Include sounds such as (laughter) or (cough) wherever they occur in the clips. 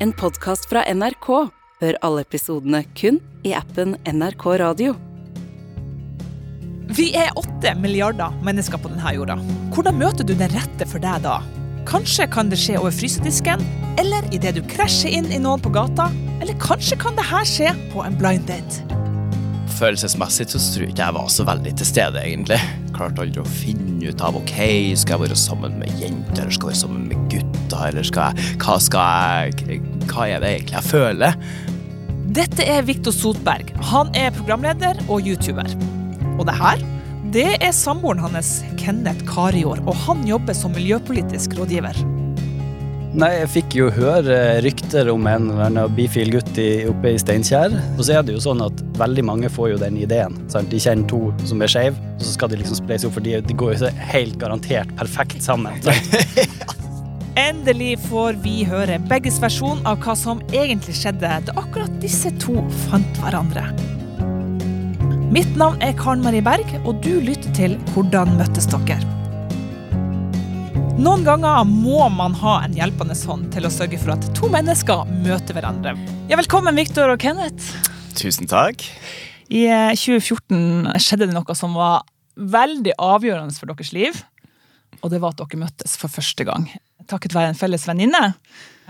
En podkast fra NRK. Hør alle episodene kun i appen NRK Radio. Vi er åtte milliarder mennesker på denne jorda. Hvordan møter du den rette for deg da? Kanskje kan det skje over frysedisken, eller idet du krasjer inn i noen på gata, eller kanskje kan det her skje på en blind date. Følelsesmessig så tror jeg ikke jeg var så veldig til stede, egentlig. Klarte aldri å finne ut av ok, skal jeg være sammen med jenter, eller skal jeg være sammen med gutter, eller skal jeg Hva skal jeg Hva er det egentlig jeg føler? Dette er Viktor Sotberg. Han er programleder og YouTuber. Og det her, det er samboeren hans, Kenneth Karior, og han jobber som miljøpolitisk rådgiver. Nei, jeg fikk jo høre rykter om en eller annen bifil gutt i, oppe i Steinkjer. Og så er det jo sånn at veldig mange får jo den ideen. Sant? De kjenner to som er skeive, og så skal de liksom spleise opp, for de, de går jo helt garantert perfekt sammen. Sant? (laughs) Endelig får vi høre begges versjon av hva som egentlig skjedde da akkurat disse to fant hverandre. Mitt navn er Karen Marie Berg, og du lytter til Hvordan møttes dere? Noen ganger må man ha en hjelpende hånd til å sørge for at to mennesker møter hverandre. Ja, velkommen, Viktor og Kenneth. Tusen takk. I eh, 2014 skjedde det noe som var veldig avgjørende for deres liv. Og det var at dere møttes for første gang. Takket være en felles venninne.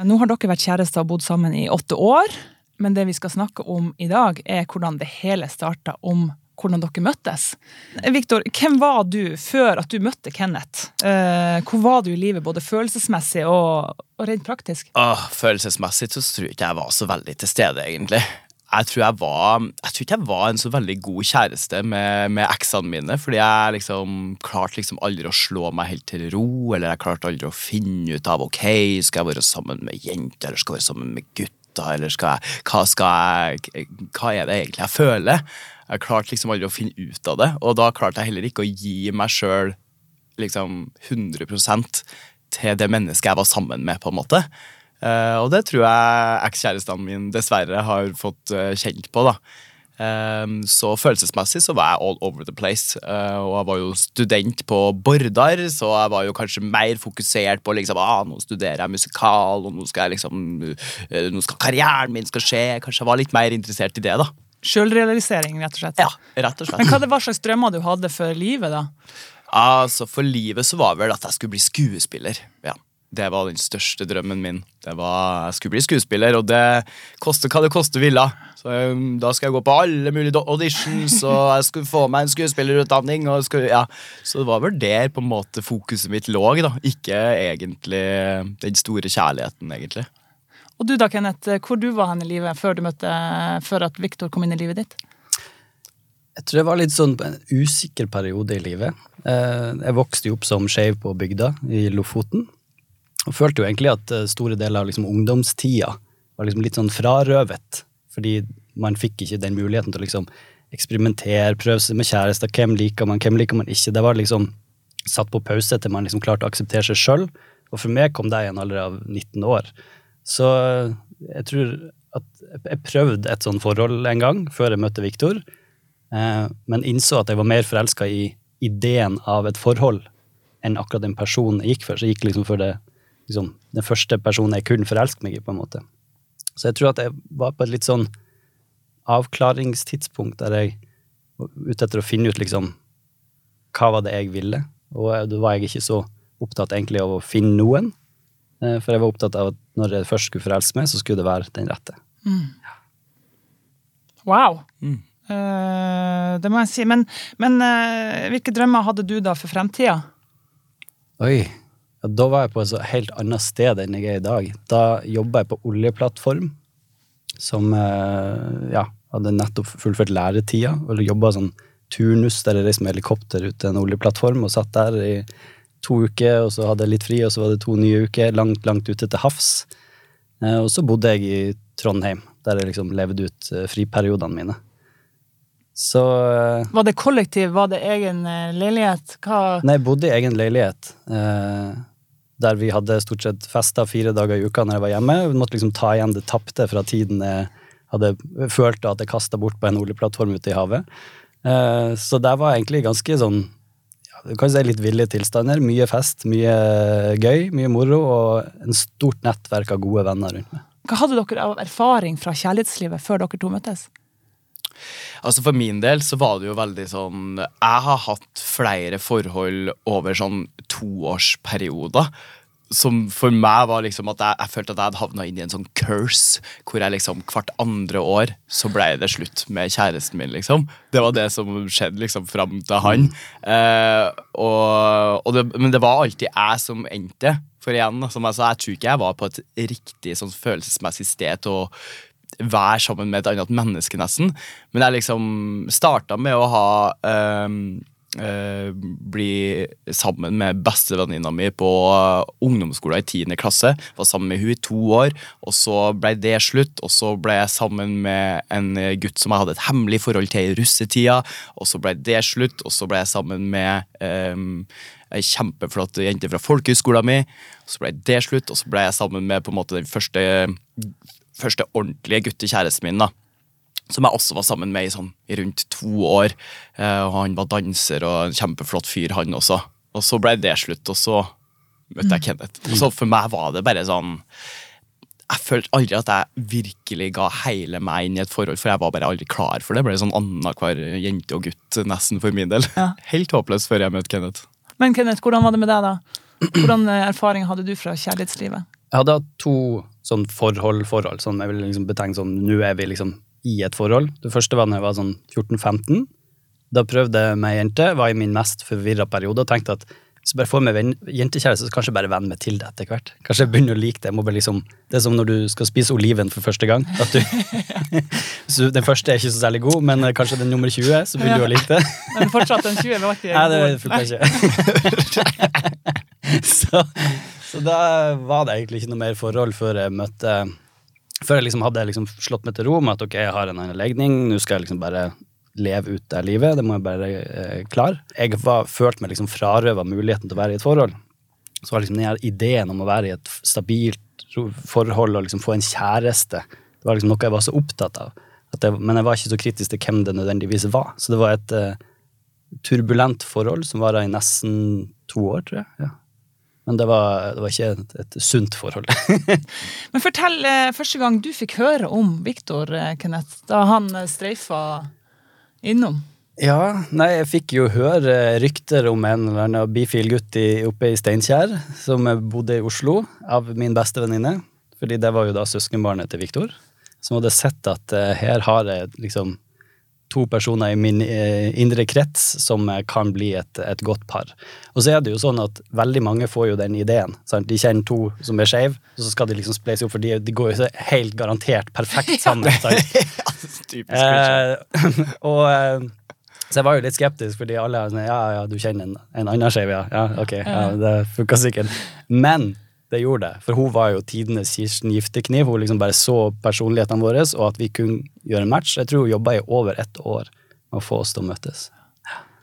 Nå har dere vært kjærester og bodd sammen i åtte år. Men det vi skal snakke om i dag, er hvordan det hele starta om hvordan dere møttes. Viktor, hvem var du før at du møtte Kenneth? Eh, hvor var du i livet, både følelsesmessig og, og rent praktisk? Åh, følelsesmessig så tror jeg ikke jeg var så veldig til stede, egentlig. Jeg tror, jeg, var, jeg tror ikke jeg var en så veldig god kjæreste med, med eksene mine, fordi jeg liksom klarte liksom aldri å slå meg helt til ro, eller jeg klarte aldri å finne ut av ok, skal jeg være sammen med jenter, eller skal jeg være sammen med gutter, eller skal jeg, hva skal jeg, hva er det egentlig jeg føler? Jeg klarte liksom aldri å finne ut av det, og da klarte jeg heller ikke å gi meg sjøl liksom 100% til det mennesket jeg var sammen med, på en måte. Uh, og det tror jeg ekskjæresten mine dessverre har fått uh, kjent på. da. Um, så følelsesmessig så var jeg all over the place. Uh, og jeg var jo student på Bordar, så jeg var jo kanskje mer fokusert på liksom, ah, nå studerer jeg musikal, og nå skal, jeg liksom, nå skal karrieren min skal skje. Kanskje jeg var litt mer interessert i det, da. Sjølrealisering, rett og slett. Ja, rett og slett. Men hva det var slags drømmer du hadde for livet, da? Altså, For livet så var vel at jeg skulle bli skuespiller. Ja, Det var den største drømmen min. Det var, Jeg skulle bli skuespiller, og det koste hva det koste ville. Så um, Da skal jeg gå på alle mulige auditions, og (laughs) jeg skulle få meg en skuespillerutdanning. Og skulle, ja. Så det var vel der på en måte fokuset mitt lå, da. Ikke egentlig den store kjærligheten, egentlig. Og du da, Kenneth, hvor du var hen i livet før, du møtte, før at Viktor kom inn i livet ditt? Jeg tror det var litt sånn en usikker periode i livet. Eh, jeg vokste jo opp som skeiv på bygda i Lofoten. Og følte jo egentlig at eh, store deler av liksom ungdomstida var liksom litt sånn frarøvet. Fordi man fikk ikke den muligheten til å liksom eksperimentere, prøve seg med kjærester. Hvem liker man, hvem liker man ikke? Det var liksom satt på pause til man liksom klarte å akseptere seg sjøl. Og for meg kom det i en alder av 19 år. Så jeg tror at jeg prøvde et sånt forhold en gang, før jeg møtte Viktor, eh, men innså at jeg var mer forelska i ideen av et forhold enn akkurat den personen jeg gikk for. Så jeg gikk liksom for det, liksom, den første personen jeg kunne forelske meg i, på en måte. Så jeg tror at jeg var på et litt sånn avklaringstidspunkt der jeg var ute etter å finne ut liksom hva var det jeg ville, og da var jeg ikke så opptatt egentlig av å finne noen, Eh, for jeg var opptatt av at når jeg først skulle forelske meg, så skulle det være den rette. Mm. Wow. Mm. Uh, det må jeg si. Men, men uh, hvilke drømmer hadde du da for fremtida? Oi. Ja, da var jeg på et helt annet sted enn jeg er i dag. Da jobba jeg på oljeplattform, som uh, ja, hadde nettopp fullført læretida. Og jobba sånn turnus der jeg reiste med helikopter ut til en oljeplattform og satt der i to uker, og så hadde jeg litt fri, og så var det to nye uker langt, langt ute til havs. Eh, og så bodde jeg i Trondheim, der jeg liksom levde ut eh, friperiodene mine. Så eh, Var det kollektiv? Var det egen leilighet? Hva Nei, jeg bodde i egen leilighet. Der vi hadde stort sett festa fire dager i uka når jeg var hjemme. Vi måtte liksom ta igjen det tapte fra tiden jeg hadde følt at jeg kasta bort på en oljeplattform ute i havet. Så der var egentlig ganske sånn du kan si litt ville tilstander. Mye fest, mye gøy, mye moro og en stort nettverk av gode venner rundt meg. Hva hadde dere av erfaring fra kjærlighetslivet før dere to møttes? Altså For min del så var det jo veldig sånn Jeg har hatt flere forhold over sånn toårsperioder. Som for meg var liksom at jeg, jeg følte at jeg hadde havna inn i en sånn curse. Hvor jeg liksom hvert andre år så ble det slutt med kjæresten min, liksom. Det var det som skjedde liksom fram til han. Eh, og, og det, men det var alltid jeg som endte. For igjen, som jeg sa, jeg tror ikke jeg var på et riktig sånn følelsesmessig sted til å være sammen med et annet menneske, nesten. Men jeg liksom starta med å ha um, uh, Bli sammen med bestevenninna mi på ungdomsskolen i 10. klasse. Var sammen med hun i to år, og så ble det slutt. Og så ble jeg sammen med en gutt som jeg hadde et hemmelig forhold til i russetida, og så ble det slutt. Og så ble jeg sammen med um, ei kjempeflott jente fra folkehøyskolen min. Så ble det slutt, og så ble jeg sammen med på en måte den første første ordentlige guttekjæresten min. da som jeg også var sammen med i, sånn, rundt to år. Eh, og Han var danser og en kjempeflott fyr, han også. Og så ble det slutt, og så møtte jeg Kenneth. Og så For meg var det bare sånn Jeg følte aldri at jeg virkelig ga hele meg inn i et forhold, for jeg var bare aldri klar for det. Det ble sånn annenhver jente og gutt, nesten, for min del. Ja. (laughs) Helt håpløst før jeg møtte Kenneth. Men Kenneth, hvordan var det med deg, da? Hvordan eh, erfaring hadde du fra kjærlighetslivet? Jeg hadde hatt to sånn forhold-forhold, som jeg vil liksom betegne sånn nå er vi liksom i et forhold. Det første var da jeg var sånn 14-15. Da prøvde jeg ei jente, var i min mest forvirra periode og tenkte at hvis jeg bare får meg jentekjæreste, så kanskje jeg bare venner meg til det etter hvert. Kanskje jeg begynner å like det. Liksom, det er som når du skal spise oliven for første gang. At du, (laughs) så den første er ikke så særlig god, men kanskje den nummer 20, så begynner du å like det. (laughs) Men fortsatt den 20 var ikke Nei, det funka ikke. (laughs) så, så da var det egentlig ikke noe mer forhold før jeg møtte Før jeg liksom hadde liksom slått meg til ro med at ok, jeg har en annen legning, nå skal jeg liksom bare leve ut det livet. Det må jeg bare eh, klare. Jeg var, følte meg liksom frarøva muligheten til å være i et forhold. Så var liksom den ideen om å være i et stabilt forhold og liksom få en kjæreste Det var liksom noe jeg var så opptatt av. Jeg, men jeg var ikke så kritisk til hvem det nødvendigvis var. Så det var et uh, turbulent forhold som vara i nesten to år, tror jeg. Ja. Men det var, det var, ikke et, et sunt forhold. (laughs) Men fortell eh, første gang du fikk høre om Viktor, eh, Kenneth, da han eh, streifa innom. Ja, nei, jeg fikk jo høre rykter om en eller annen bifil gutt i, oppe i Steinkjer, som bodde i Oslo, av min beste venninne. Fordi det var jo da søskenbarnet til Viktor. Som hadde sett at her har jeg liksom to personer i min eh, indre krets som eh, kan bli et, et, godt par. Og så er det jo sånn at veldig mange får jo den ideen. Sant? De kjenner to som er skeive, og så skal de liksom spleise opp, for de, de går jo helt garantert perfekt (laughs) sammen. (laughs) eh, (laughs) og eh, så jeg var jo litt skeptisk, fordi alle er sånn Ja, ja, du kjenner en, en annen skeiv, ja. ja. Ok, ja, det funka sikkert. Men det gjorde det. For hun var jo tidenes Kirsten Giftekniv. Hun liksom bare så personlighetene våre, og at vi kunne gjøre en match. Jeg tror hun jobba i over ett år med å få oss til å møtes.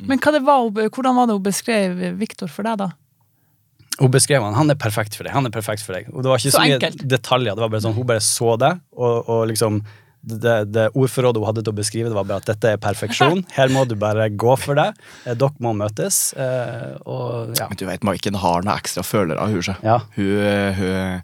Men var, hvordan var det hun beskrev Viktor for deg, da? Hun beskrev han, han er perfekt for deg. han er perfekt for deg. Og Det var ikke så, så mye detaljer. det var bare sånn, Hun bare så det, og, og liksom det, det ordforrådet hun hadde til å beskrive, det var bare at dette er perfeksjon. (laughs) Her må du bare gå for det. Eh, dere må møtes. Eh, og, ja. Men du vet, Maiken har noe ekstra følere, hun. Ja. Hun, eh, hun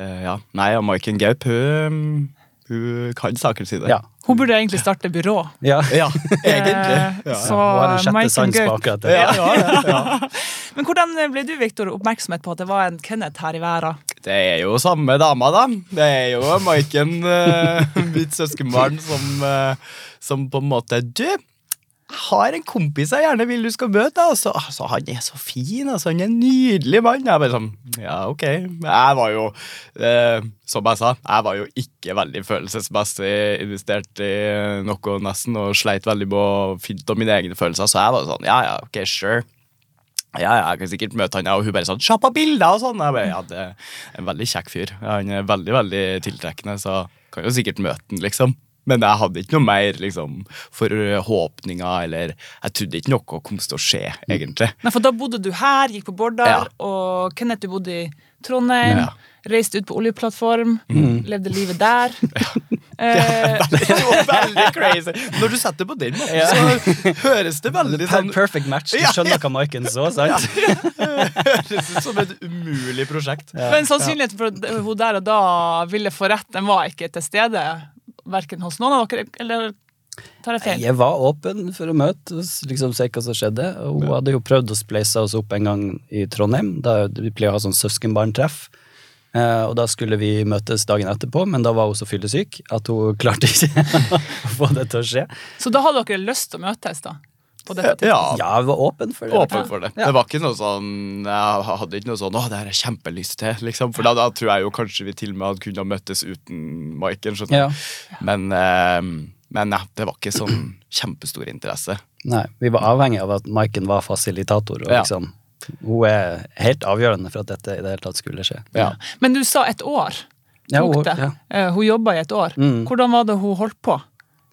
ja. Nei, Maiken Gaup, hun, hun kan saken sin. Ja. Hun burde egentlig starte byrå. Ja, (laughs) ja egentlig. Ja. Så Hun har en sjette sans på akkurat det. Ja, (laughs) Men hvordan ble du Victor, oppmerksomhet på at det var en Kenneth her i verden? Det er jo samme dama, da. Det er jo Maiken, uh, (laughs) mitt søskenbarn, som, uh, som på en måte Du, jeg har en kompis jeg gjerne vil du skal møte. Altså, altså, han er så fin. Altså, han er en nydelig mann. Jeg bare sånn, ja, ok. Jeg var jo, uh, som jeg sa, jeg var jo ikke veldig følelsesmessig investert i noe nesten, og sleit veldig med å finne mine egne følelser, så jeg var sånn, ja, ja, ok, sure. Ja, ja, jeg kan sikkert møte han, og hun bare sånn 'Se på bilder!' og sånn. Jeg bare, ja, det er En veldig kjekk fyr. Han er veldig, veldig tiltrekkende, så kan jo sikkert møte han, liksom. Men jeg hadde ikke noe mer liksom, forhåpninger, eller jeg trodde ikke noe kom til å skje, egentlig. Nei, For da bodde du her, gikk på Bårdar, ja. og Kenneth, du bodde i Trondheim. Ja. Reiste ut på oljeplattform. Mm. Levde livet der. (laughs) Eh, Det er jo veldig crazy. Når du setter på den måten, så høres det veldig sånn perfect match. Du Ja, skjønner hva Maiken så, (laughs) sant? Høres ut som et umulig prosjekt. Men sannsynligheten for at hun der og da ville få rett, den var ikke til stede. Verken hos noen av dere, eller tar jeg feil? Jeg var åpen for å møte og liksom se hva som skjedde. Og hun hadde jo prøvd å spleise oss opp en gang i Trondheim, da vi pleier å ha sånn søskenbarntreff. Eh, og da skulle vi møtes dagen etterpå, men da var hun så fyllesyk at hun (laughs) klarte ikke å få det til å skje. Så da hadde dere lyst til å møtes, da? På dette? Ja, Ja, vi var åpen for det. åpen for det. Det var ikke noe sånn Jeg hadde ikke noe sånn 'Å, det her har jeg kjempelyst til', liksom. For da, da tror jeg jo kanskje vi til og med hadde kunnet møtes møttes uten Maiken. Ja. Men, eh, men ja, det var ikke sånn kjempestor interesse. Nei, vi var avhengig av at Maiken var fasilitator, og Ja. liksom Hun er helt avgjørende for at dette i det hele tatt skulle skje. Ja. Men du sa et år Ja, hun, ja. Eh, Hun jobba i et år. Mm. Hvordan var det hun holdt på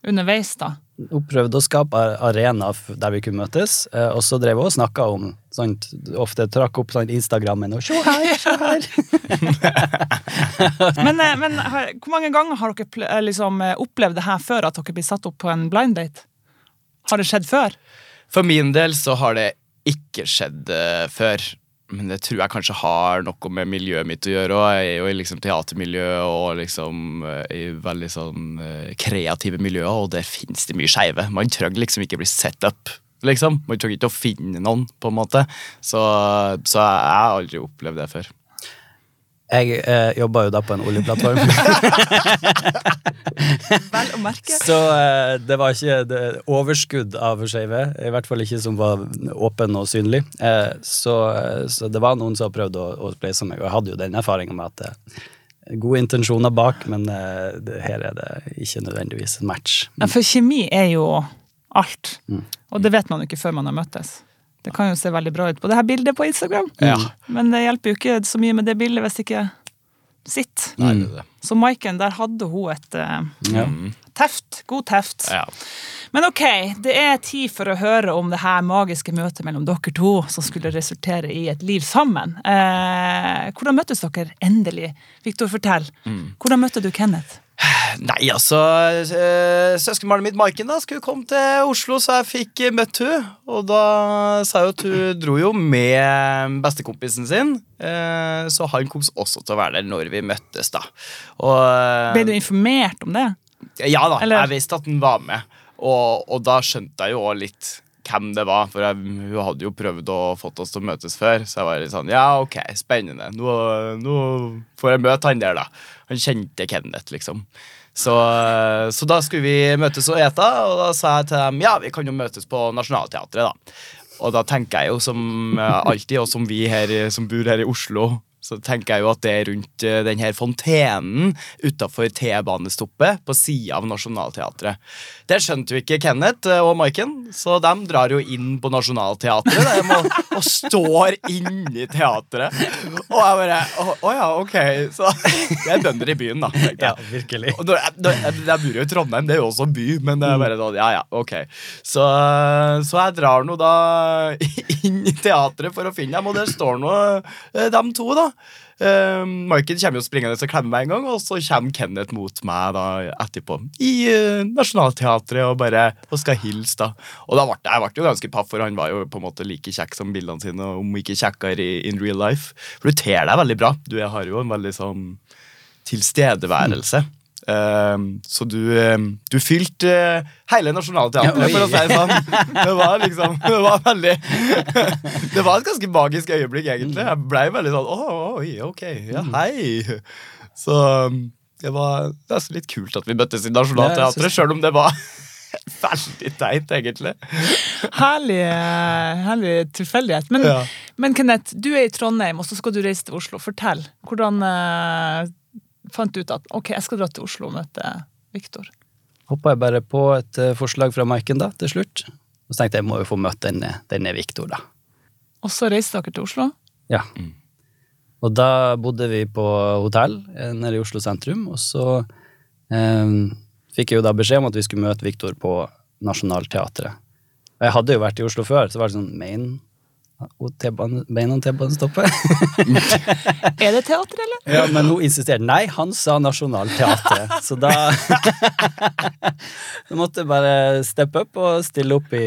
underveis, da? Hun prøvde å skape arena der vi kunne møtes, eh, og så drev hun og snakka om sånt, Ofte trakk opp sånt Instagrammen og 'se her, se her'. (laughs) Men, eh, men hvor mange ganger har dere liksom, opplevd det her før, at dere blir satt opp på en blind date? Har det skjedd før? For min del så har det ikke skjedd før. Men det tror jeg kanskje har noe med miljøet mitt å gjøre. Og jeg er jo i liksom teatermiljø og liksom eh, i veldig sånn eh, kreative miljøer, og der finnes det mye skeive. Man trenger liksom ikke bli set up. Liksom. Man trenger ikke å finne noen, på en måte. Så, så jeg har aldri opplevd det før. Jeg eh, jobba jo da på en oljeplattform, (laughs) Vel å merke. så eh, det var ikke det overskudd av skeive. I hvert fall ikke som var åpen og synlig. Eh, så, så det var noen som prøvde å, å spleise meg, og jeg hadde jo den erfaringa med at eh, Gode intensjoner bak, men eh, det, her er det ikke nødvendigvis en match. Ja, for kjemi er jo alt. Mm. Og det vet man jo ikke før man har møttes. Det kan jo se veldig bra ut på det her bildet på Instagram, Ja. men det hjelper jo ikke så mye med det bildet hvis det ikke sitter. Nei, det er det. Så Maiken, der hadde hun et eh, Ja. teft. God teft. Ja. Men ok, det er tid for å høre om det her magiske møtet mellom dere to som skulle resultere i et liv sammen. Eh, hvordan møttes dere endelig? Victor, fortell. Hvordan møtte du Kenneth? Nei, altså øh, Søskenbarnet mitt Maiken da skulle komme til Oslo, så jeg fikk eh, møtt hun Og da sa jeg at hun dro jo med bestekompisen sin. eh, Så han kom også til å være der når vi møttes, da. Og, eh, Ble du informert om det? Ja da, Eller- jeg visste at han var med. Og, og da skjønte jeg jo òg litt hvem det var, for jeg, hun hadde jo prøvd å fått oss til å møtes før. Så jeg var litt sånn, ja, ok, spennende. Nå, nå får jeg møte han der, da. Han kjente Kenneth, liksom. Så, så da skulle vi møtes og ete, og da sa jeg til dem ja, vi kan jo møtes på Nationaltheatret, da. Og da tenker jeg jo som eh, alltid, og som vi her, som bor her i Oslo, så tenker jeg jo at det er rundt denne den her fontenen utafor T-banestoppet på sida av Nationaltheatret. Det skjønte jo ikke Kenneth eh, og Maiken, så de drar jo inn på Nationaltheatret de og står inni teatret. Og jeg bare Å å ja, ok. Så det er bønder i byen, da. Ja, virkelig. Og da, jeg, jeg bor jo i Trondheim, det er jo også by, men det er bare sånn, ja ja, ok. Så, så jeg drar nå da inn i teatret for å finne dem, og der står nå eh, dem to, da. Uh, Maiken kommer jo springende og klemmer meg en gang, og så kommer Kenneth mot meg da etterpå i uh, Nationaltheatret og bare og skal hilse. da Og da ble jeg ble jo ganske paff, for han var jo på en måte like kjekk som bildene sine, om ikke kjekkere i in real life. For du ter deg veldig bra. Du har jo en veldig sånn tilstedeværelse. Um, så du, um, du fylte uh, hele Nationaltheatret, for å si det sånn. Det var liksom (laughs) Det var veldig (laughs) Det var et ganske magisk øyeblikk, egentlig. Jeg ble veldig sånn Å, oi, ok, ja, Mm. hei. Så um, det var nesten litt kult at vi møttes i Nationaltheatret, sjøl om det var (laughs) veldig teit, egentlig. Herlig, eh, herlig tilfeldighet. Men, Ja. men Kenneth, du er i Trondheim, og så skal du reise til Oslo. Fortell. Hvordan eh, fant ut at ok, jeg skal dra til Oslo og møte Viktor? Hoppa jeg bare på et eh, forslag fra Maiken da, til slutt. Og så tenkte jeg jeg må jo få møte denne, denne Viktor, da. Og så reiste dere til Oslo? Ja. Og da bodde vi på hotell eh, nede i Oslo sentrum, og så eh, fikk jeg jo da beskjed om at vi skulle møte Viktor på Nationaltheatret. Og jeg hadde jo vært i Oslo før, så var det sånn main Og T-bane- beina T-banestoppet. (laughs) Er det teater, eller? Ja, men hun insisterte. Nei, han sa Nationaltheatret. Så da (laughs) Du måtte bare steppe opp og stille opp i,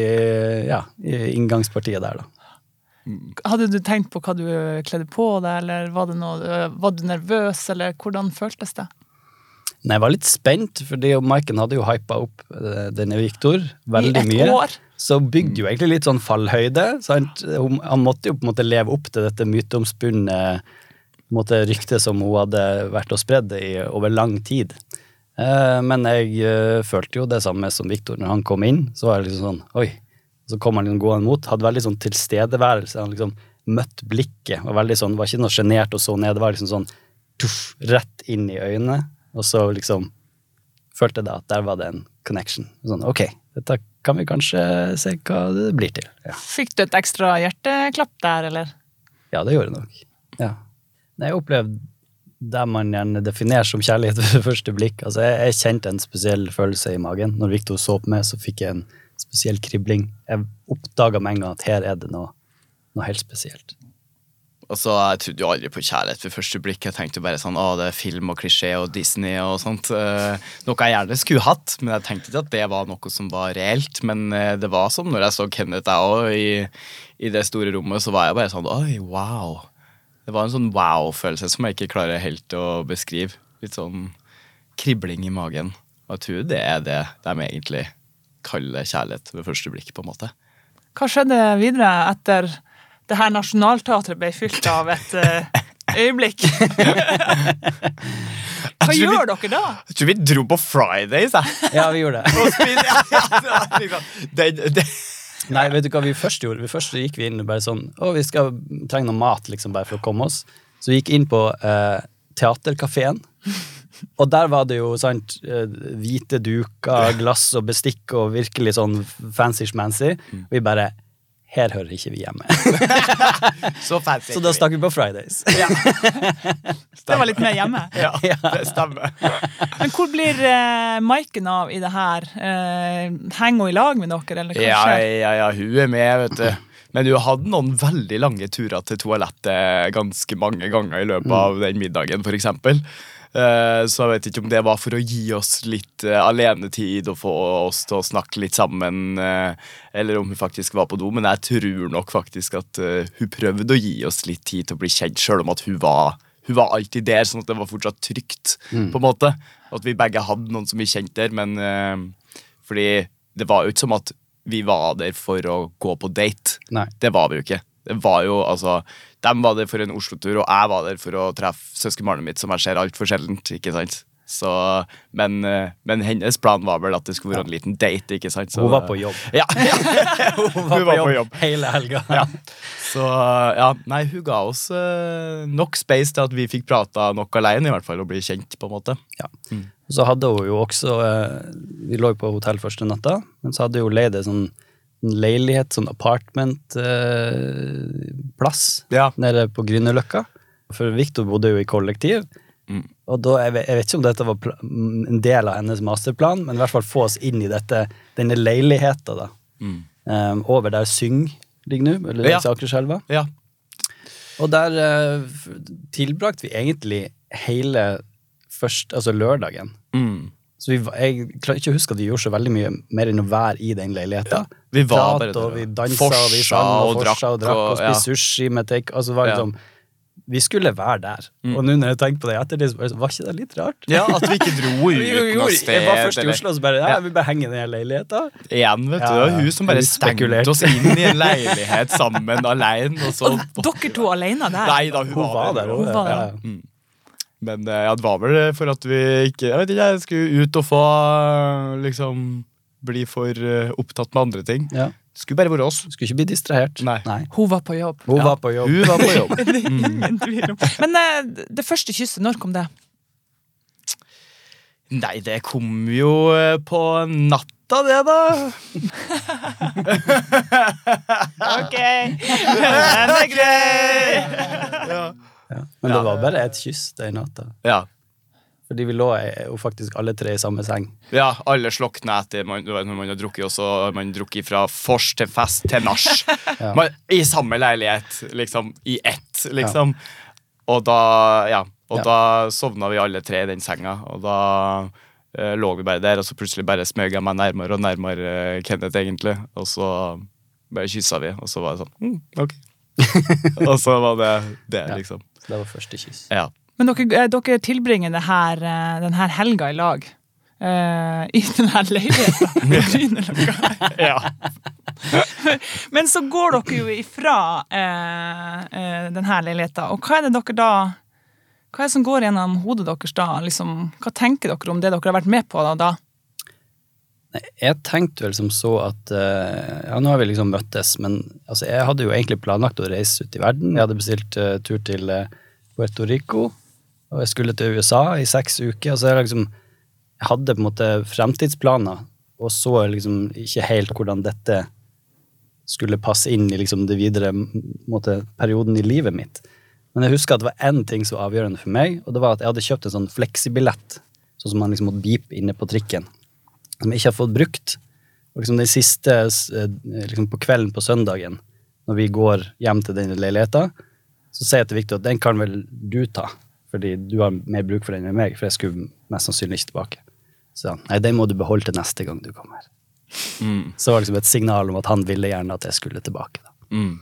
ja, i inngangspartiet der, da. Hadde du tenkt på hva du kledde på deg, eller var, det noe, var du nervøs, eller hvordan føltes det? Nei, jeg var litt spent, fordi Maiken hadde jo hypa opp eh, denne Viktor veldig mye. I et mye. år? Så bygde jo egentlig litt sånn fallhøyde. Sant? Han måtte jo på en måte leve opp til dette myteomspunne ryktet som hun hadde vært og spredd i over lang tid. Eh, men jeg eh, følte jo det samme som Viktor. Når han kom inn, så var jeg liksom sånn Oi. Så kom han liksom gående mot. Hadde veldig sånn tilstedeværelse. Han liksom møtt blikket. og veldig sånn, Var ikke noe sjenert og så ned. Det var liksom sånn tuff, rett inn i øynene. Og så liksom følte jeg da at der var det en connection. Sånn, ok, dette kan vi kanskje se hva det blir til. Ja, Fikk du et ekstra hjerteklapp der, eller? ja det gjorde jeg nok. Ja. Jeg opplevde det man gjerne definerer som kjærlighet (laughs) ved første blikk. Altså, jeg, jeg kjente en spesiell følelse i magen. Når Victor så på meg, så fikk jeg en spesiell kribling. Jeg oppdaga med en gang at her er det noe, noe helt spesielt. Og så Jeg trodde jo aldri på kjærlighet ved første blikk. Jeg tenkte jo bare sånn, å, det er film og klisjé og Disney og sånt. Eh, noe jeg gjerne skulle hatt, men jeg tenkte ikke at det var noe som var reelt. Men eh, det var som når jeg så Kenneth jeg òg i, i det store rommet, så var jeg bare sånn oi, wow. Det var en sånn wow-følelse som jeg ikke klarer helt å beskrive. Litt sånn kribling i magen. Og jeg tror det er det de egentlig kaller kjærlighet ved første blikk, på en måte. Hva skjedde videre etter det her Nationaltheatret ble fylt av et eh, øyeblikk? (laughs) Hva gjør vi- dere da? Jeg tror vi dro på Fridays, jeg. Ja, vi gjorde det. (laughs) Det liksom- det- Nei, vet du hva vi først gjorde? Vi først gikk vi inn og bare sånn Å, vi skal trenge noe mat, liksom, bare for å komme oss. Så vi gikk inn på eh, Teaterkafeen. Og der var det jo sant, eh, hvite duker, glass og bestikk og virkelig sånn fancy-schmancy. Vi bare Her hører ikke vi hjemme. (laughs) Så fancy. Så da stakk vi på Fridays. (laughs) Det var litt mer hjemme. Ja, (laughs) det stemmer. Men hvor blir uh, Maiken av i det her? Uh, henger hun i lag med dere, eller hva Ja, skjer? ja, ja, hun er med, vet du. Men hun hadde noen veldig lange turer til toalettet ganske mange ganger i løpet av den middagen. Eh, Så jeg vet ikke om det var for å gi oss litt eh, alenetid og få oss til å snakke litt sammen, eh, eller om hun faktisk var på do, men jeg tror nok faktisk at eh, hun prøvde å gi oss litt tid til å bli kjent, sjøl om at hun var hun var alltid der, sånn at det var fortsatt trygt. på en måte. At vi begge hadde noen som vi kjente der, men eh, fordi det var jo ikke som at vi var der for å gå på date. Nei. Det var vi jo ikke. Det var jo, altså, Dem var der for en Oslo-tur, og jeg var der for å treffe søskenbarnet mitt, som jeg ser altfor sjeldent. ikke sant? Så, men, eh, men hennes plan var vel at det skulle være en liten date. ikke sant? Så, (laughs) (laughs) Hun var på jobb. Ja, hun var på jobb. hele helga. (laughs) Ja. Så ja, nei, hun ga oss eh, nok space til at vi fikk prata nok alene, i hvert fall, og bli kjent, på en måte. Ja. Så hadde hun jo også eh, Vi lå jo på hotell første natta, men så hadde hun leid ei sånn en leilighet, sånn apartment-plass, Ja. nede på Grünerløkka. For Victor bodde jo i kollektiv. Mm. Og da, jeg vet, jeg vet ikke om dette var en del av hennes masterplan, men i hvert fall få oss inn i dette, denne leiligheta, da. Mm. Um, over der Syng ligger nå, eller Ja. ja. Akerselva. Ja. Og der uh, tilbrakte vi egentlig hele først, altså lørdagen. Mm. Så vi, jeg klarer ikke å huske at vi gjorde så veldig mye mer enn å være i den leiligheta. Vi var bare Prat, og der, vi dansa, forsa og vi sang og, og forsa og drakk og, og- ja. spiste sushi med take. Altså, det var liksom, Vi skulle være der. Mm. Og nå når jeg tenker på det etter det, så bare, var ikke det litt rart? ja, at vi ikke dro (laughs) ut noe sted. jeg var først i Oslo, og så bare ja, Ja. vi bare henger i den leiligheta. Igjen, vet du. Ja, Det var ja. hun som bare stengte oss inn i en leilighet sammen, alene. Og så Og dere to alene der? Nei da, hun, Hun var der. også. Hun var der. ja, ja. Men eh, ja, det var vel for at vi ikke Jeg vet ikke, jeg skulle ut og få liksom bli for eh, opptatt med andre ting. Ja. Skulle bare være oss. Skulle ikke bli distrahert. Nei. Hun var på jobb. Hun Ja. var på jobb. Hun var på jobb. (laughs) Om. Men uh, det første kysset, når kom det? Nei, det kom jo eh, på natta, det, da. (laughs) Ok, (laughs) den er grei! Ja. Ja. Men det var bare et kyss den natta. ja. Fordi vi lå eh, jo faktisk alle tre i samme seng. Ja, alle slokner etter man, når man har drukket, og så har man drukket fra vors til fest til nach. (laughs) ja. I samme leilighet, liksom. I ett, liksom. Og da, ja. Og Ja. da sovna vi alle tre i den senga, og da eh, lå vi bare der, og så plutselig bare smøg jeg meg nærmere og nærmere eh, Kenneth, egentlig. Og så bare kyssa vi, og så var det sånn mm, Ok. (laughs) og så var det det, Ja. liksom. Så det var første kyss. Ja. Men dere, eh, dere tilbringer det her, eh, helga i lag. Uh, I denne leiligheten (laughs) på Grünerløkka. ja. Men så går dere jo ifra uh, uh, denne leiligheten. Og hva er det dere da Hva er det som går gjennom hodet deres da? Liksom, hva tenker dere om det dere har vært med på da? da? Jeg tenkte vel som så at eh, Ja, nå har vi liksom møttes, men altså, jeg hadde jo egentlig planlagt å reise ut i verden. Jeg hadde bestilt uh, tur til eh, Puerto Rico, og jeg skulle til USA i seks uker. Altså, jeg, liksom, jeg hadde på en måte fremtidsplaner, og så liksom ikke helt hvordan dette skulle passe inn i liksom det videre måte, perioden i livet mitt. Men jeg husker at det var én ting som var avgjørende for meg, og det var at jeg hadde kjøpt en sånn fleksibillett, sånn som man liksom måtte beepe inne på trikken som jeg ikke har fått brukt. Og liksom den siste eh, liksom på kvelden på søndagen, når vi går hjem til den leiligheten, så sier jeg til Victor at den kan vel du ta, fordi du har mer bruk for den enn meg, for jeg skulle mest sannsynlig ikke tilbake. Så han, nei, den må du beholde til neste gang du kommer. Mm. Så var det liksom et signal om at han ville gjerne at jeg skulle tilbake. Da. Mm.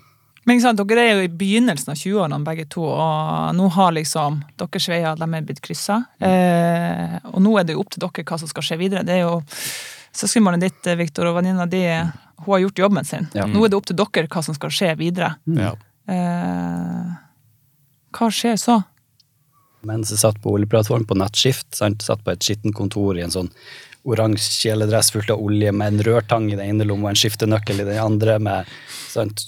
Men ikke sant, Dere er jo i begynnelsen av 20-årene begge to, og nå har liksom deres veier de er blitt kryssa. Eh, og nå er det jo opp til dere hva som skal skje videre. Det er jo Søskenbarnet ditt Victor, og venninna di hun har gjort jobben sin. Ja. Nå er det opp til dere hva som skal skje videre. Ja. Eh, hva skjer så? Mens jeg satt på oljeplattform på nattskift, satt på et skittent kontor i en sånn oransje kjeledress fullt av olje med en rørtang i den ene lomma og en skiftenøkkel i den andre, med sant?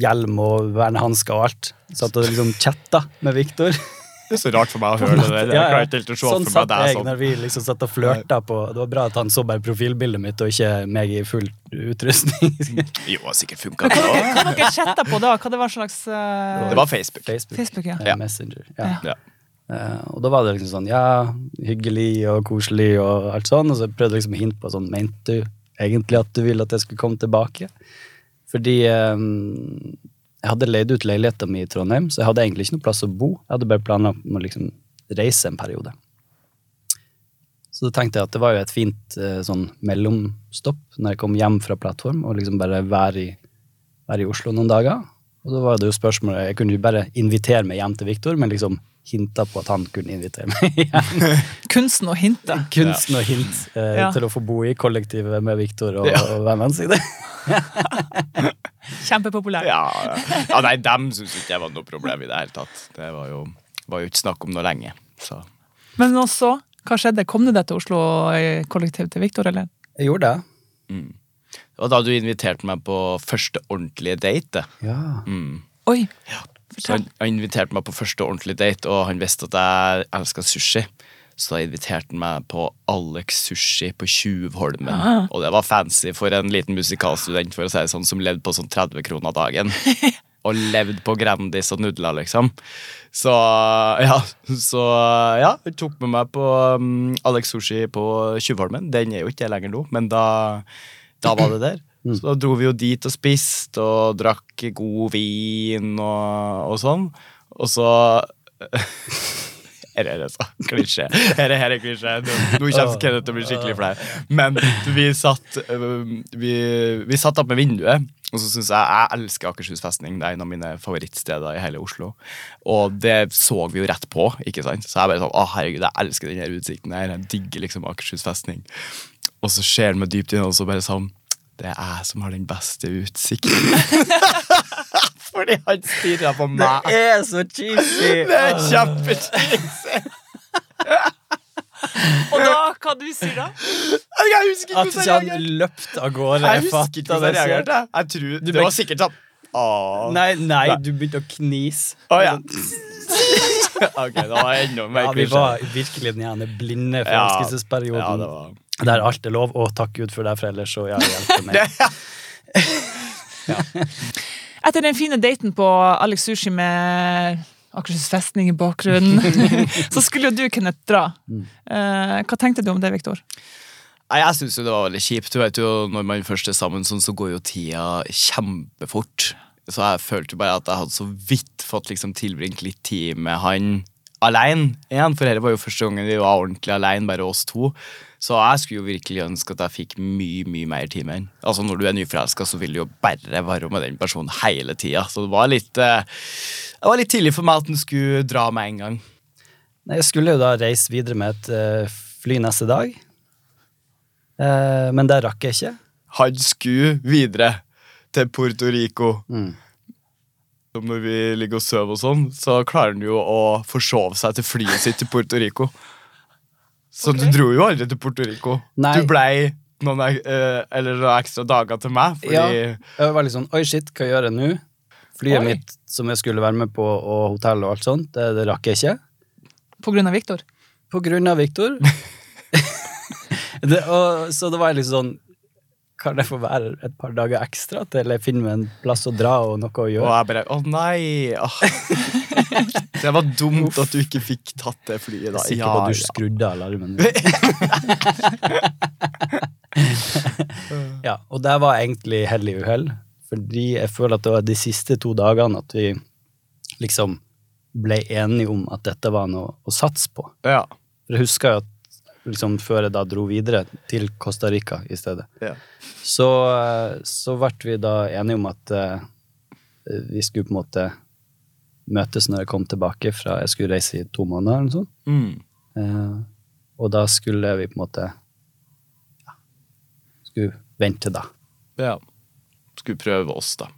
hjelm og vernehansker og alt. Satt og liksom chatta med Viktor. (laughs) Det er så rart for meg å høre det. Jeg klarer ikke helt å se sånn satt jeg sånn. når vi liksom satt og flørta på Det var bra at han så bare profilbildet mitt, og ikke meg i full utrustning. (laughs) Jo, det har sikkert funka, det òg. Hva dere chatta på da? Hva det var slags uh... Det var Facebook. Facebook. Facebook, ja. Eh, Ja. Messenger. Ja. Ja. Eh, og da var det liksom sånn, ja, hyggelig og koselig og alt sånn, og så prøvde jeg liksom å hinte på sånn, mente du egentlig at du ville at jeg skulle komme tilbake? Fordi um, jeg hadde leid ut leiligheten min i Trondheim, så jeg hadde egentlig ikke noe plass å bo. Jeg hadde bare planer om å liksom reise en periode. Så da tenkte jeg at det var jo et fint eh, sånn mellomstopp når jeg kom hjem fra plattform, og liksom bare være i, være i Oslo noen dager. Og da var det jo spørsmålet, Jeg kunne jo bare invitere meg hjem til Viktor, men liksom hinta på at han kunne invitere meg (laughs) igjen. Kunsten å hinte. Kunsten og hint eh, Ja. til å få bo i kollektivet med Viktor og, Ja. og vennene sine. (laughs) Kjempepopulær. Ja, ja. ja, nei, dem syns ikke jeg var noe problem i det hele tatt. Det var jo, var jo ikke snakk om noe lenge. Så. Men også, hva skjedde? Kom du deg til Oslo i kollektiv til Victor, eller? Jeg gjorde det. Mm. Og da du inviterte meg på første ordentlige date. Ja. Mm. Oi! Så han, han inviterte meg på første ordentlige date, og han visste at jeg elska sushi. Så da inviterte han meg på Alex Sushi på Tjuvholmen. Ah. Og det var fancy for en liten musikalstudent for å si det sånn, som levde på sånn 30 kroner dagen. (laughs) og levde på Grandis og nudler, liksom. Så ja, så ja, han tok med meg på um, Alex Sushi på Tjuvholmen. Den er jo ikke lenger nå, men da, da var det der. Så da dro vi jo dit og spiste og drakk god vin og, og sånn. Og så Her er det så klisjé. Her er, her er klisjé. Nå, nå kommer Kenneth til å bli skikkelig flau. Men vi satt vi, vi satt opp med vinduet, og så syns jeg Jeg elsker Akershus festning. Det er en av mine favorittsteder i hele Oslo. Og det så vi jo rett på, ikke sant? Så jeg bare sånn Å, herregud, jeg elsker denne utsikten her. Jeg digger liksom Akershus festning. Og så ser han meg dypt inn, og så bare sånn Det er jeg som har den beste utsikten. (laughs) Fordi han stirra på meg. Det er så cheesy! (laughs) Det er kjempecheesy! Og da, hva du sier da? Jeg husker ikke At hvordan ikke jeg han reagerte. løpte av gårde. Jeg Jeg husker ikke hvordan jeg reagerte. Jeg tror, det var sikkert sånn Åh. Nei, nei, du begynte å knise. Å, ja. (laughs) ok, det var enda mer Ja, vi var virkelig den ene blinde Ja, forelskelsesperioden. Ja, det var Der alt er lov. og takk Gud for deg, for ellers så jeg hjelper meg. (laughs) (laughs) Etter den fine daten på Alex Sushi med Akershus festning i bakgrunnen. så skulle jo du, Kenneth, dra. Eh, hva tenkte du om det, Viktor? Nei, Jeg syns det var veldig kjipt. Du vet jo, Når man først er sammen, sånn, så går jo tida kjempefort. Så jeg følte bare at jeg hadde så vidt fått liksom tilbringt litt tid med han alene igjen. For dette var jo første gangen vi var ordentlig alene, bare oss to. Så jeg skulle jo virkelig ønske at jeg fikk mye mye mer tid med han. Altså Når du er nyforelska, så vil du jo bare være med den personen hele tida. Så det var litt eh, Det var litt tidlig for meg at han skulle dra med en gang. Nei, Jeg skulle jo da reise videre med et eh, fly neste dag. Eh, men det rakk jeg ikke. Han skulle videre til Puerto Rico. Mm. Som Når vi ligger og sover, og sånn, så klarer han jo å forsove seg til flyet sitt til Puerto Rico. Så okay. du dro jo aldri til Puerto Rico. Nei. Du blei noen eh, eller noen ekstra dager til meg. Fordi Ja. Jeg var litt sånn Oi, shit, hva gjør jeg nå? Flyet Oi. mitt som jeg skulle være med på, og hotell og alt sånt, det, det rakk jeg ikke. På grunn av Viktor? På grunn av Viktor. (laughs) (laughs) det, og, så det var litt sånn Kan det få være et par dager ekstra til jeg finner meg en plass å dra og noe å Og gjøre? jeg bare Å nei! Åh. (laughs) Det var dumt at du ikke fikk tatt det flyet, Jeg da. er sikker på at du skrudde alarmen. (laughs) ja, og det var egentlig hell i uhell, fordi jeg føler at det var de siste to dagene at vi liksom ble enige om at dette var noe å satse på. Ja. For jeg husker jo at liksom, før jeg da dro videre til Costa Rica i stedet, Ja. så, eh, så ble vi da enige om at uh, vi skulle på en måte møtes når jeg kom tilbake fra Jeg skulle reise i to måneder eller noe sånt. Mm. Uh, og da skulle vi på en måte ja, Skulle vente, da. ja. Skulle prøve oss, da.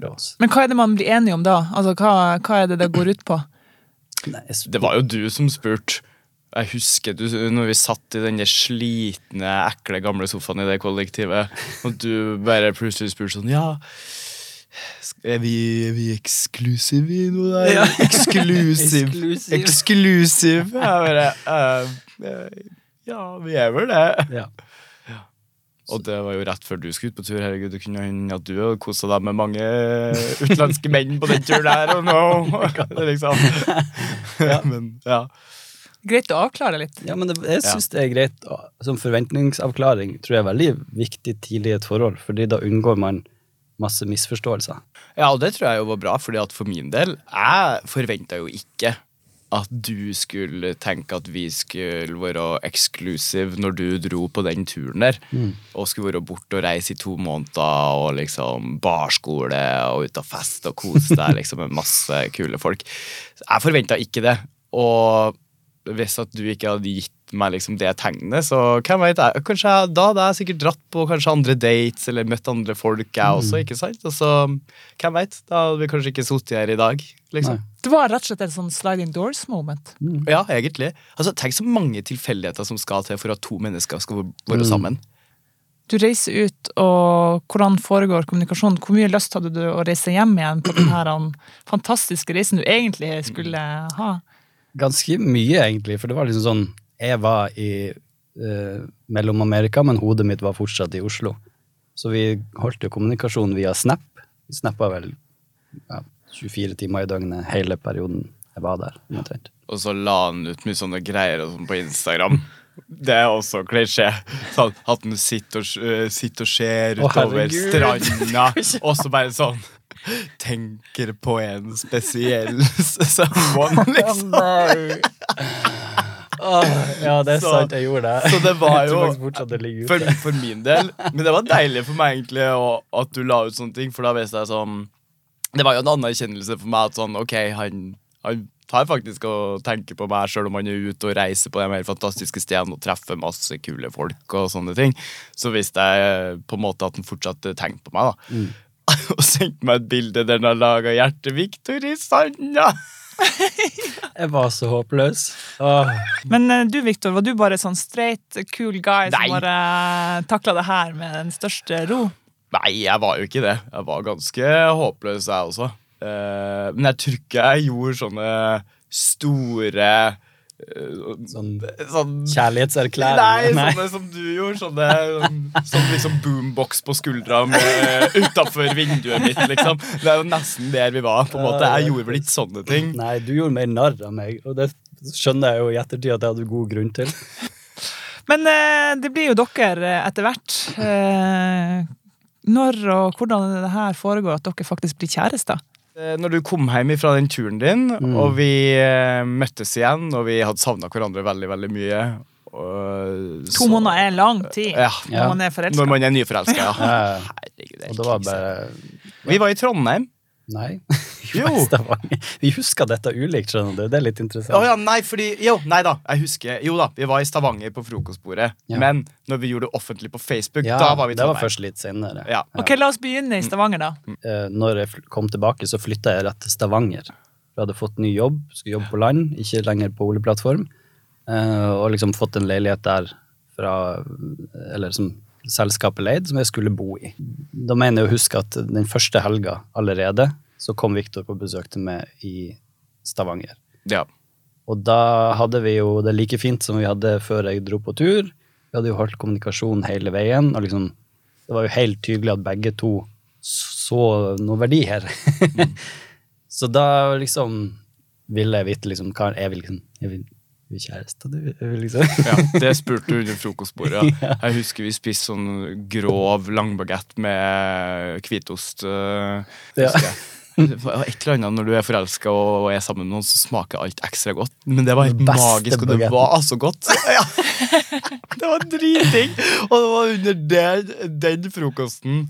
Prøve oss. Men hva er det man blir enige om da? Altså, hva, hva er det det går ut på? Nei, jeg Det var jo du som spurte. Jeg husker du, når vi satt i den der slitne, ekle, gamle sofaen i det kollektivet, og du bare plutselig spurte sånn Ja, er vi, er vi eksklusive i noe der? Ja. (laughs) Eksklusiv. Eksklusiv. Jeg bare eh, Ja, vi er vel det. ja. Og det var jo rett før du skulle ut på tur. Herregud, det kunne hende at du hadde kosa deg med mange utenlandske menn på den turen der. Og nå, (laughs) (laughs) liksom. Men ja. Greit å avklare litt. ja, men det, jeg syns det er greit. Som forventningsavklaring tror jeg er veldig viktig tidlig i et forhold, fordi da unngår man masse misforståelser. Ja, og det tror jeg jo var bra, fordi at for min del, jeg forventa jo ikke at du skulle tenke at vi skulle være eksklusive når du dro på den turen der. Og skulle være borte og reise i to måneder og liksom barskole og ut og feste og kose deg (laughs) liksom med masse kule folk. Jeg forventa ikke det. Og hvis at du ikke hadde gitt meg liksom det tegnet, så hvem vet jeg, kanskje jeg, da hadde jeg sikkert dratt på kanskje andre dates eller møtt andre folk, jeg også, ikke sant? Og så, hvem vet, da hadde vi kanskje ikke sittet her i dag, liksom. Nei. Det var rett og slett et sånn sliding doors-moment. Ja, egentlig. Altså, tenk så mange tilfeldigheter som skal til for at to mennesker skal være sammen. Du reiser ut, og hvordan foregår kommunikasjonen? Hvor mye lyst hadde du å reise hjem igjen på denne um, fantastiske reisen du egentlig skulle ha? Ganske mye, egentlig, for det var liksom sånn Jeg var i eh, Mellom-Amerika, men hodet mitt var fortsatt i Oslo. Så vi holdt jo kommunikasjon via Snap. Vi snappa vel ja, 24 timer i døgnet hele perioden jeg var der. omtrent. Og så la han ut mye sånne greier og sånn på Instagram. Det er også klisjé. Sånn, at han sitter og, øh, sitter og ser utover stranda, og så bare sånn Tenker på en spesiell someone, liksom. Oh, ja, det er Så- sant, jeg gjorde det. Så det var jo for, for min del. Men det var deilig for meg egentlig og, at du la ut sånne ting, for da visste jeg sånn Det var jo en anerkjennelse for meg at sånn, ok, han, han tar faktisk og tenker på meg sjøl om han er ute og reiser på de her fantastiske stedene og treffer masse kule folk og sånne ting. Så visste jeg på en måte at han fortsatt tenkte på meg, da. (laughs) og sendte meg et bilde der han har laga hjertet Victor i sanda. (laughs) Jeg var så håpløs. Åh. Men eh, du, Victor, var du bare sånn straight, cool guy Nei. som bare takla det her med den største ro? Nei, jeg var jo ikke det. Jeg var ganske håpløs, jeg også. Eh, men jeg tror ikke jeg gjorde sånne store Sånn sånn kjærlighetserklæring. Nei, sånne som du gjorde. Sånne, sånn liksom boombox på skuldra utafor vinduet mitt. liksom Det er jo nesten der vi var. på en måte Jeg gjorde vel ikke sånne ting. (laughs) Nei, du gjorde mer narr av meg, og det skjønner jeg jo i ettertid at jeg hadde god grunn til. (laughs) Men eh, det blir jo dere eh, etter hvert. Eh, når og hvordan det her foregår at dere faktisk blir kjærester? Eh, Når du kom hjem fra den turen din, og vi eh, møttes igjen, og vi hadde savna hverandre veldig veldig mye og To måneder er lang tid Ja, når man er forelska. Når man er nyforelska, ja. Ja, Herregud, det er og det var krise. Vi var i Trondheim. Nei. (laughs) Jo. Vi husker dette ulikt, skjønner du. Det er litt interessant. Oh, ja, nei, fordi Jo, nei da. Jeg husker Jo da, vi var i Stavanger på frokostbordet. Ja. Men når vi gjorde det offentlig på Facebook, Ja, da var vi i det var først litt senere. Ja. Ok, La oss begynne i Stavanger, da. Eh, Når jeg kom tilbake, så flytta jeg rett til Stavanger. Jeg hadde fått ny jobb, skulle jobbe på land, ikke lenger på oljeplattform. eh, Og liksom fått en leilighet der fra Eller som selskapet leid, som jeg skulle bo i. Da mener jeg å huske at den første helga allerede, så kom Viktor på besøk til meg i Stavanger. Ja. Og da hadde vi jo det like fint som vi hadde før jeg dro på tur. Vi hadde jo holdt kommunikasjon hele veien, og liksom Det var jo helt tydelig at begge to så noe verdi her. (laughs) så da liksom ville jeg vite liksom hva er vi liksom Er vi, vi kjærester, du? (laughs) Liksom ja, Det spurte du under frokostbordet. (laughs) Ja. Jeg husker vi spiste sånn grov langbagett med hvitost. øh, Ja. Et eller annet Når du er forelska og er sammen med noen, så smaker alt ekstra godt. Men det var helt magisk, og det bagetten. var så godt. (laughs) Ja. Det var dritdigg! Og det var under det, den frokosten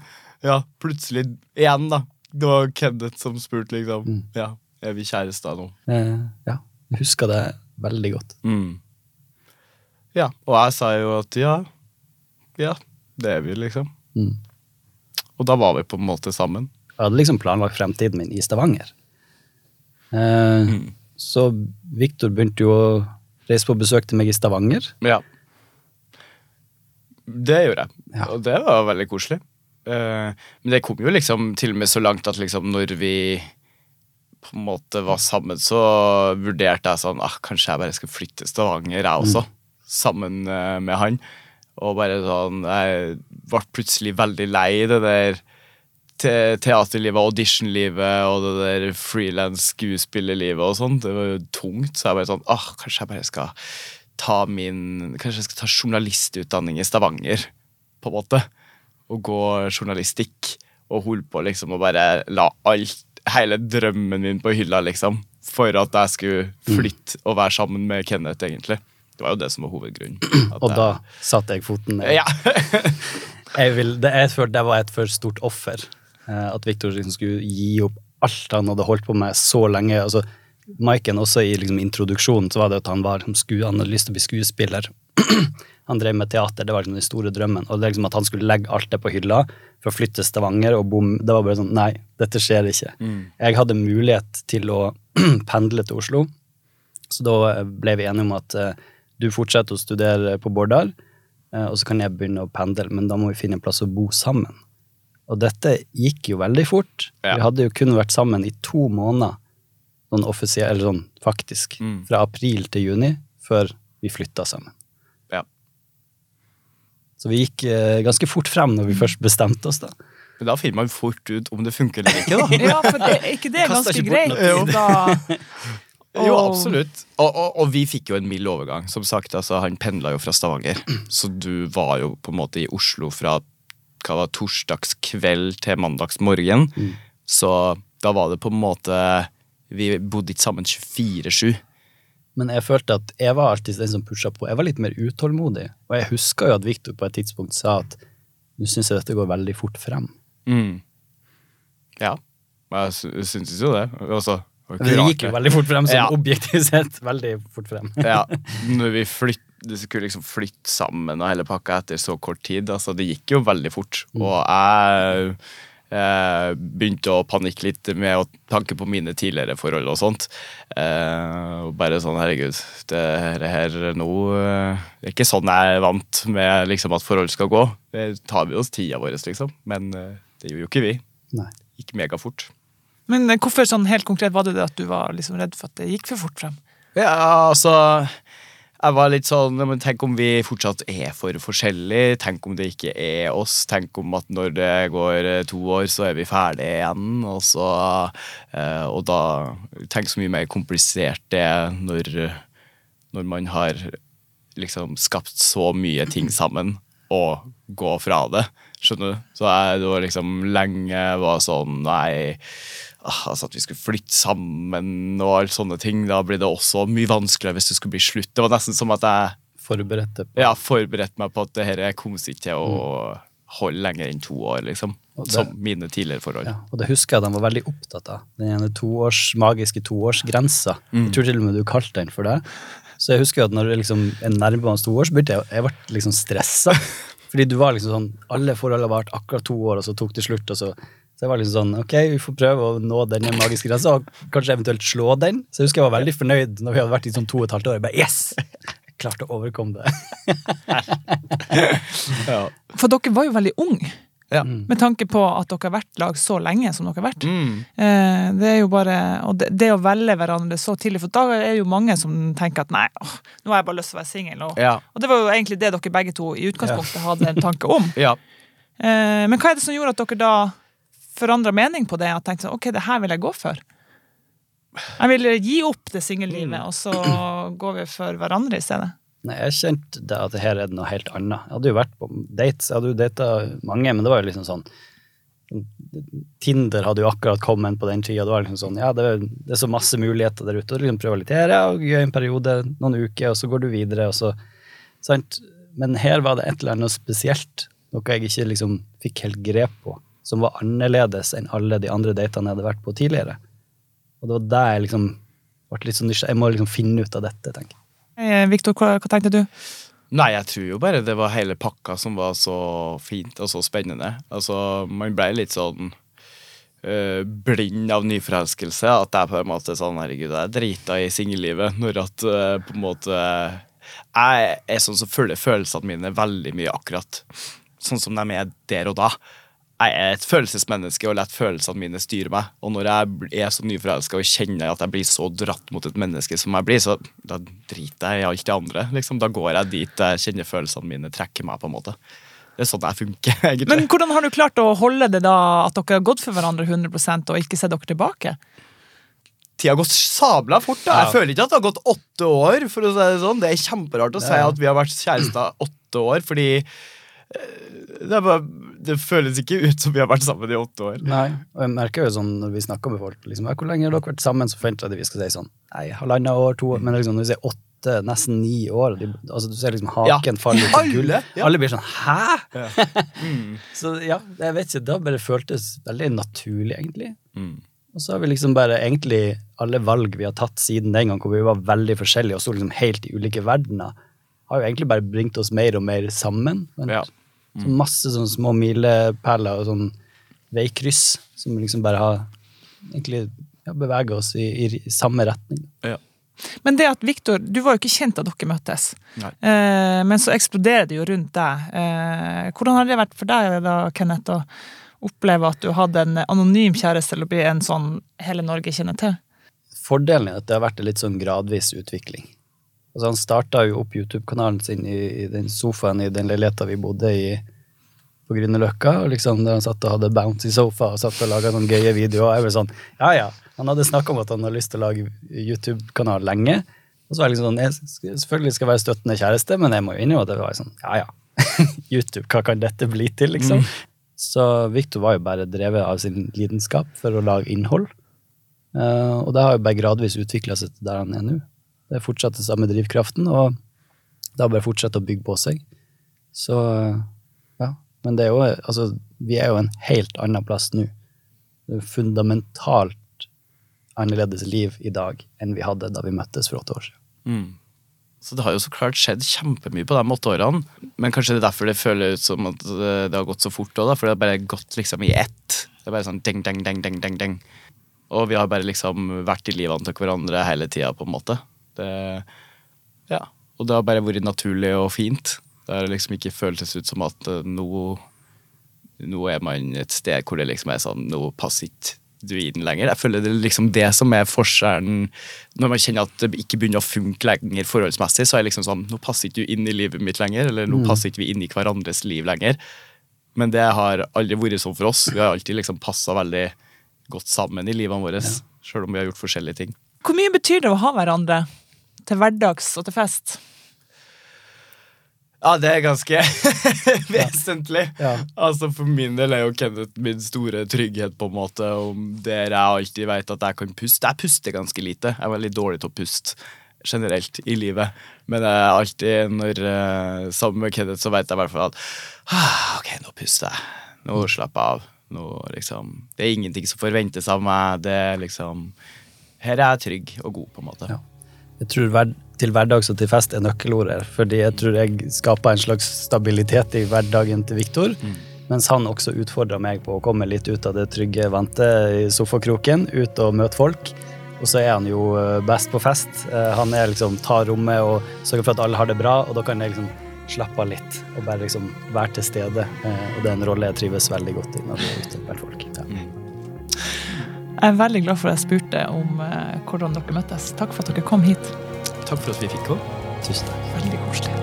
Ja, plutselig igjen, da. Det var Kenneth som spurte, liksom. Mm. Ja, er vi kjærester nå? Eh, Ja, jeg husker det veldig godt. Mm. Ja, og jeg sa jo at ja, ja, det er vi, liksom. Mm. Og da var vi på en måte sammen. Jeg hadde liksom planlagt fremtiden min i Stavanger. Eh, Mm. Så Viktor begynte jo å reise på besøk til meg i Stavanger. Ja. Det gjorde jeg, Ja. og det var veldig koselig. Eh, men det kom jo liksom til og med så langt at liksom når vi på en måte var sammen, så vurderte jeg sånn ah, Kanskje jeg bare skal flytte til Stavanger, jeg også. Sammen eh, med han. Og bare sånn Jeg ble plutselig veldig lei det der te teaterlivet, auditionlivet og det der frilans skuespillerlivet og sånn. Det var jo tungt, så jeg bare sånn ah, Kanskje jeg bare skal ta min Kanskje jeg skal ta journalistutdanning i Stavanger, på en måte. Og gå journalistikk. Og holde på liksom og bare la alt, hele drømmen min på hylla, liksom. For at jeg skulle flytte og være sammen med Kenneth, egentlig. Det var jo det som var hovedgrunnen. (clears throat) Og jeg- da satte jeg foten ned. Ja. (laughs) Jeg vil, det, jeg følte det var et for stort offer. eh, At Viktor liksom skulle gi opp alt han hadde holdt på med så lenge. Altså, Maiken også i liksom, introduksjonen så var det at han, var, skulle, sku, han hadde lyst til å bli skuespiller. (clears throat) han drev med teater, det var liksom den store drømmen. Og det er liksom at han skulle legge alt det på hylla for å flytte Stavanger, og bom, det var bare sånn Nei, dette skjer ikke. Jeg hadde mulighet til å (clears throat) pendle til Oslo, så da ble vi enige om at eh, du fortsetter å studere på Bårdal, eh, og så kan jeg begynne å pendle, men da må vi finne en plass å bo sammen. Og dette gikk jo veldig fort. Ja. Vi hadde jo kun vært sammen i to måneder, sånn offisielt, eller sånn faktisk, Mm. fra april til juni, før vi flytta sammen. Så vi gikk eh, ganske fort frem når vi først bestemte oss, da. Men da finner man fort ut om det funker eller ikke, da. (laughs) Ja, for det, er ikke det er ganske ikke greit? Da, (laughs) Jo, absolutt. Og, og, og vi fikk jo en mild overgang. Som sagt, altså, Han pendla jo fra Stavanger, (clears throat) så du var jo på en måte i Oslo fra hva var torsdagskveld til mandagsmorgen. Så da var det på en måte Vi bodde ikke sammen 24-7. Men jeg følte at jeg var alltid den som pusha på. Jeg var litt mer utålmodig. Og jeg huska jo at Viktor på et tidspunkt sa at nå syns jeg dette går veldig fort frem. Mm. Ja, jeg sy- syns jo det. Også, det Det gikk jo veldig fort frem, sånn Ja. objektivt sett. Veldig fort frem. (laughs) ja, (laughs) når vi flytt, skulle liksom flytte sammen og hele pakka etter så kort tid. Altså, det gikk jo veldig fort. Og jeg eh, begynte å panikke litt med å tanke på mine tidligere forhold og sånt. Eh, og bare sånn, herregud, det her, her nå eh, Det er ikke sånn jeg er vant med liksom, at forhold skal gå. Det tar vi oss tida vår, liksom. Men eh, det gjorde jo ikke vi. Nei. Gikk megafort. men hvorfor sånn helt konkret var det det at du var liksom redd for at det gikk for fort frem? Ja, altså Jeg var litt sånn men Tenk om vi fortsatt er for forskjellige. Tenk om det ikke er oss. Tenk om at når det går eh, to år, så er vi ferdige igjen. Og, så, eh, og da Tenk så mye mer komplisert det er når, når man har liksom skapt så mye ting (clears throat) sammen, og gå fra det. Skjønner du? Så jeg det var liksom lenge var sånn Nei altså at vi skulle flytte sammen og alle sånne ting. Da blir det også mye vanskeligere hvis det skulle bli slutt. Det var nesten som at jeg Forberedte på ja, forberedte meg på at det her kom ikke til å holde lenger enn to år, liksom. Det- Som mine tidligere forhold. ja, Og det husker jeg de var veldig opptatt av. Den ene toårs, magiske toårsgrensa. Jeg tror til og med du kalte den for det. Så jeg husker at når jeg liksom er nærmere to år, så begynte jeg jeg ble liksom stressa. (laughs) Fordi du var liksom sånn Alle forholdene vart akkurat to år, og så tok det slutt. og så så jeg var liksom sånn, ok, vi får prøve å nå denne magiske grensa, og kanskje eventuelt slå den. Så jeg husker jeg var veldig fornøyd når vi hadde vært i sånn to og et halvt år. Jeg bare, yes! Klarte å overkomme det. (laughs) Ja. For dere var jo veldig unge, Ja. med tanke på at dere har vært lag så lenge som dere har vært. Mm. Eh, Det er jo bare, og det, det å velge hverandre så tidlig, for da er det jo mange som tenker at nei, åh, nå har jeg bare lyst til å være singel. Og, Ja. og det var jo egentlig det dere begge to i utgangspunktet hadde en tanke om. (laughs) ja. Eh, Men hva er det som gjorde at dere da forandra mening på det? Og tenkte sånn, ok, det her vil jeg gå for. Jeg vil gi opp det singellivet, og så går vi for hverandre i stedet. Nei, jeg kjente det at her er det noe helt annet. Jeg hadde jo vært på dates, jeg hadde jo data mange, men det var jo liksom sånn Tinder hadde jo akkurat kommet på den tida. Det var liksom sånn, ja, det er, det er så masse muligheter der ute. og liksom Prøve her, ja, og gøy en periode, noen uker, og så går du videre. og så, sant? Men her var det et eller annet spesielt, noe jeg ikke liksom fikk helt grep på, som var annerledes enn alle de andre datene jeg hadde vært på tidligere. Og det var der jeg liksom ble litt sånn. Jeg må liksom finne ut av dette, tenker jeg. Hey, Victor, hva, hva tenkte du? Nei, jeg tror jo bare det var hele pakka som var så fint og så spennende. Altså, man ble litt sånn øh, blind av nyforelskelse. At jeg på en måte sånn Herregud, jeg drita i singellivet. Når at øh, på en måte Jeg er sånn som følger følelsene mine veldig mye akkurat sånn som de er der og da. Jeg er et følelsesmenneske og lar følelsene mine styre meg. Og når jeg er så nyforelska og kjenner at jeg blir så dratt mot et menneske som jeg blir, så da driter jeg i alt det andre. Liksom. Da går jeg dit jeg kjenner følelsene mine trekker meg. på en måte. Det er sånn jeg funker, (laughs) egentlig. Men hvordan har du klart å holde det da, at dere har gått for hverandre 100 og ikke sett dere tilbake? Tida har gått sabla fort. da. Jeg føler ikke at det har gått åtte år. for å si Det sånn. Det er kjemperart å si at vi har vært kjærester åtte år, fordi eh, det, er bare, det føles ikke ut som vi har vært sammen i åtte år. Nei, og jeg merker jo sånn når vi snakker med folk liksom, Hvor lenge har dere vært sammen? Så forventer jeg at vi skal si sånn Nei, halvannet år, to år Men liksom, når vi sier åtte, nesten ni år de, altså, Du ser liksom haken Ja. falle ut av gullet. ja. Alle blir sånn Hæ?! Ja. Mm. (laughs) Så ja, jeg vet ikke, Da bare føltes veldig naturlig, egentlig. Mm. Og så har vi liksom bare egentlig alle valg vi har tatt siden den gang, hvor vi var veldig forskjellige og sto liksom helt i ulike verdener, har jo egentlig bare bringt oss mer og mer sammen. Men Ja. Så masse sånne små milepæler og sånn veikryss som liksom bare har egentlig ja, bevega oss i, i, i samme retning. Ja. Men det at Victor, du var jo ikke kjent da dere møttes, eh, men så eksploderer det jo rundt deg. Eh, hvordan har det vært for deg da, Kenneth, å oppleve at du hadde en anonym kjæreste til å bli en sånn hele Norge kjenner til? Fordelen er at det har vært en litt sånn gradvis utvikling. Altså Han starta jo opp YouTube-kanalen sin i, i den sofaen i den leiligheta vi bodde i på Grünerløkka. liksom Der han satt og hadde bouncy sofa og satt og laga noen gøye videoer. Jeg ble sånn, ja ja, Han hadde snakka om at han hadde lyst til å lage YouTube-kanal lenge. Og så var jeg liksom sånn, jeg selvfølgelig skal være støttende kjæreste, men jeg må jo innrømme at det var sånn, ja ja. (laughs) YouTube, hva kan dette bli til, liksom? Så Victor var jo bare drevet av sin lidenskap for å lage innhold. Uh, og det har jo bare gradvis utvikla seg til der han er nå. Det fortsatt den samme drivkraften, og det har bare fortsatt å bygge på seg. Så ja. Men det er jo Altså, vi er jo en helt annen plass nå. Det er fundamentalt annerledes liv i dag enn vi hadde da vi møttes for åtte år siden. Mm. Så det har jo så klart skjedd kjempemye på de åtte årene. Men kanskje det er derfor det føles ut som at eh, det har gått så fort òg, for det har bare gått liksom i ett. Det er bare sånn ding, ding, ding, ding, ding, ding. Og vi har bare liksom vært i livene til hverandre hele tida, på en måte. Det, ja. Og det har bare vært naturlig og fint. Det har liksom ikke føltes ut som at eh, nå, nå er man et sted hvor det liksom er sånn Nå passer ikke du inn lenger. Jeg føler det er liksom det som er forskjellen når man kjenner at det ikke begynner å funke lenger forholdsmessig. Så er det liksom sånn Nå passer ikke du inn i livet mitt lenger, eller nå passer ikke vi inn i hverandres liv lenger. Men det har aldri vært sånn for oss. Vi har alltid liksom passa veldig godt sammen i livene våre, sjøl om vi har gjort forskjellige ting. Hvor mye betyr det å ha hverandre til hverdags og til fest? Ja, det er ganske (laughs) vesentlig. Ja. Altså For min del er jo Kenneth min store trygghet, på en måte. Om der jeg alltid vet at jeg kan puste. Jeg puster ganske lite. Jeg er veldig dårlig til å puste generelt i livet. Men jeg er alltid når uh, sammen med Kenneth, så vet jeg i hvert fall at ah, ok, nå puster jeg. Nå slapper jeg av. Nå liksom Det er ingenting som forventes av meg. Det er liksom Her er jeg trygg og god, på en måte. Ja. Jeg tror til hverdags og til fest er nøkkelordet. Fordi jeg tror jeg skaper en slags stabilitet i hverdagen til Viktor. Mens han også utfordrer meg på å komme litt ut av det trygge vante i sofakroken. Ut og møte folk. Og så er han jo eh, best på fest. Eh, Han er liksom tar rommet og sørger for at alle har det bra, og da kan jeg liksom slappe av litt og bare liksom være til stede. Eh, Og det er en rolle jeg trives veldig godt i når vi er ute blant folk. Ja. Jeg er veldig glad for at jeg spurte om eh, hvordan dere møttes. Takk for at dere kom hit. Takk for at vi fikk komme. Tusen takk. Veldig koselig.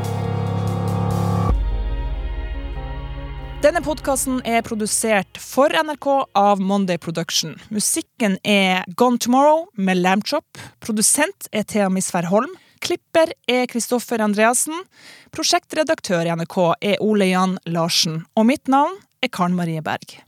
Denne podkasten er produsert for NRK av Monday Production. Musikken er Gone Tomorrow med Lambchop. Produsent er Thea Misvær Holm. Klipper er Kristoffer Andreassen. Prosjektredaktør i NRK er Ole Jan Larsen. Og mitt navn er Karen Marie Berg.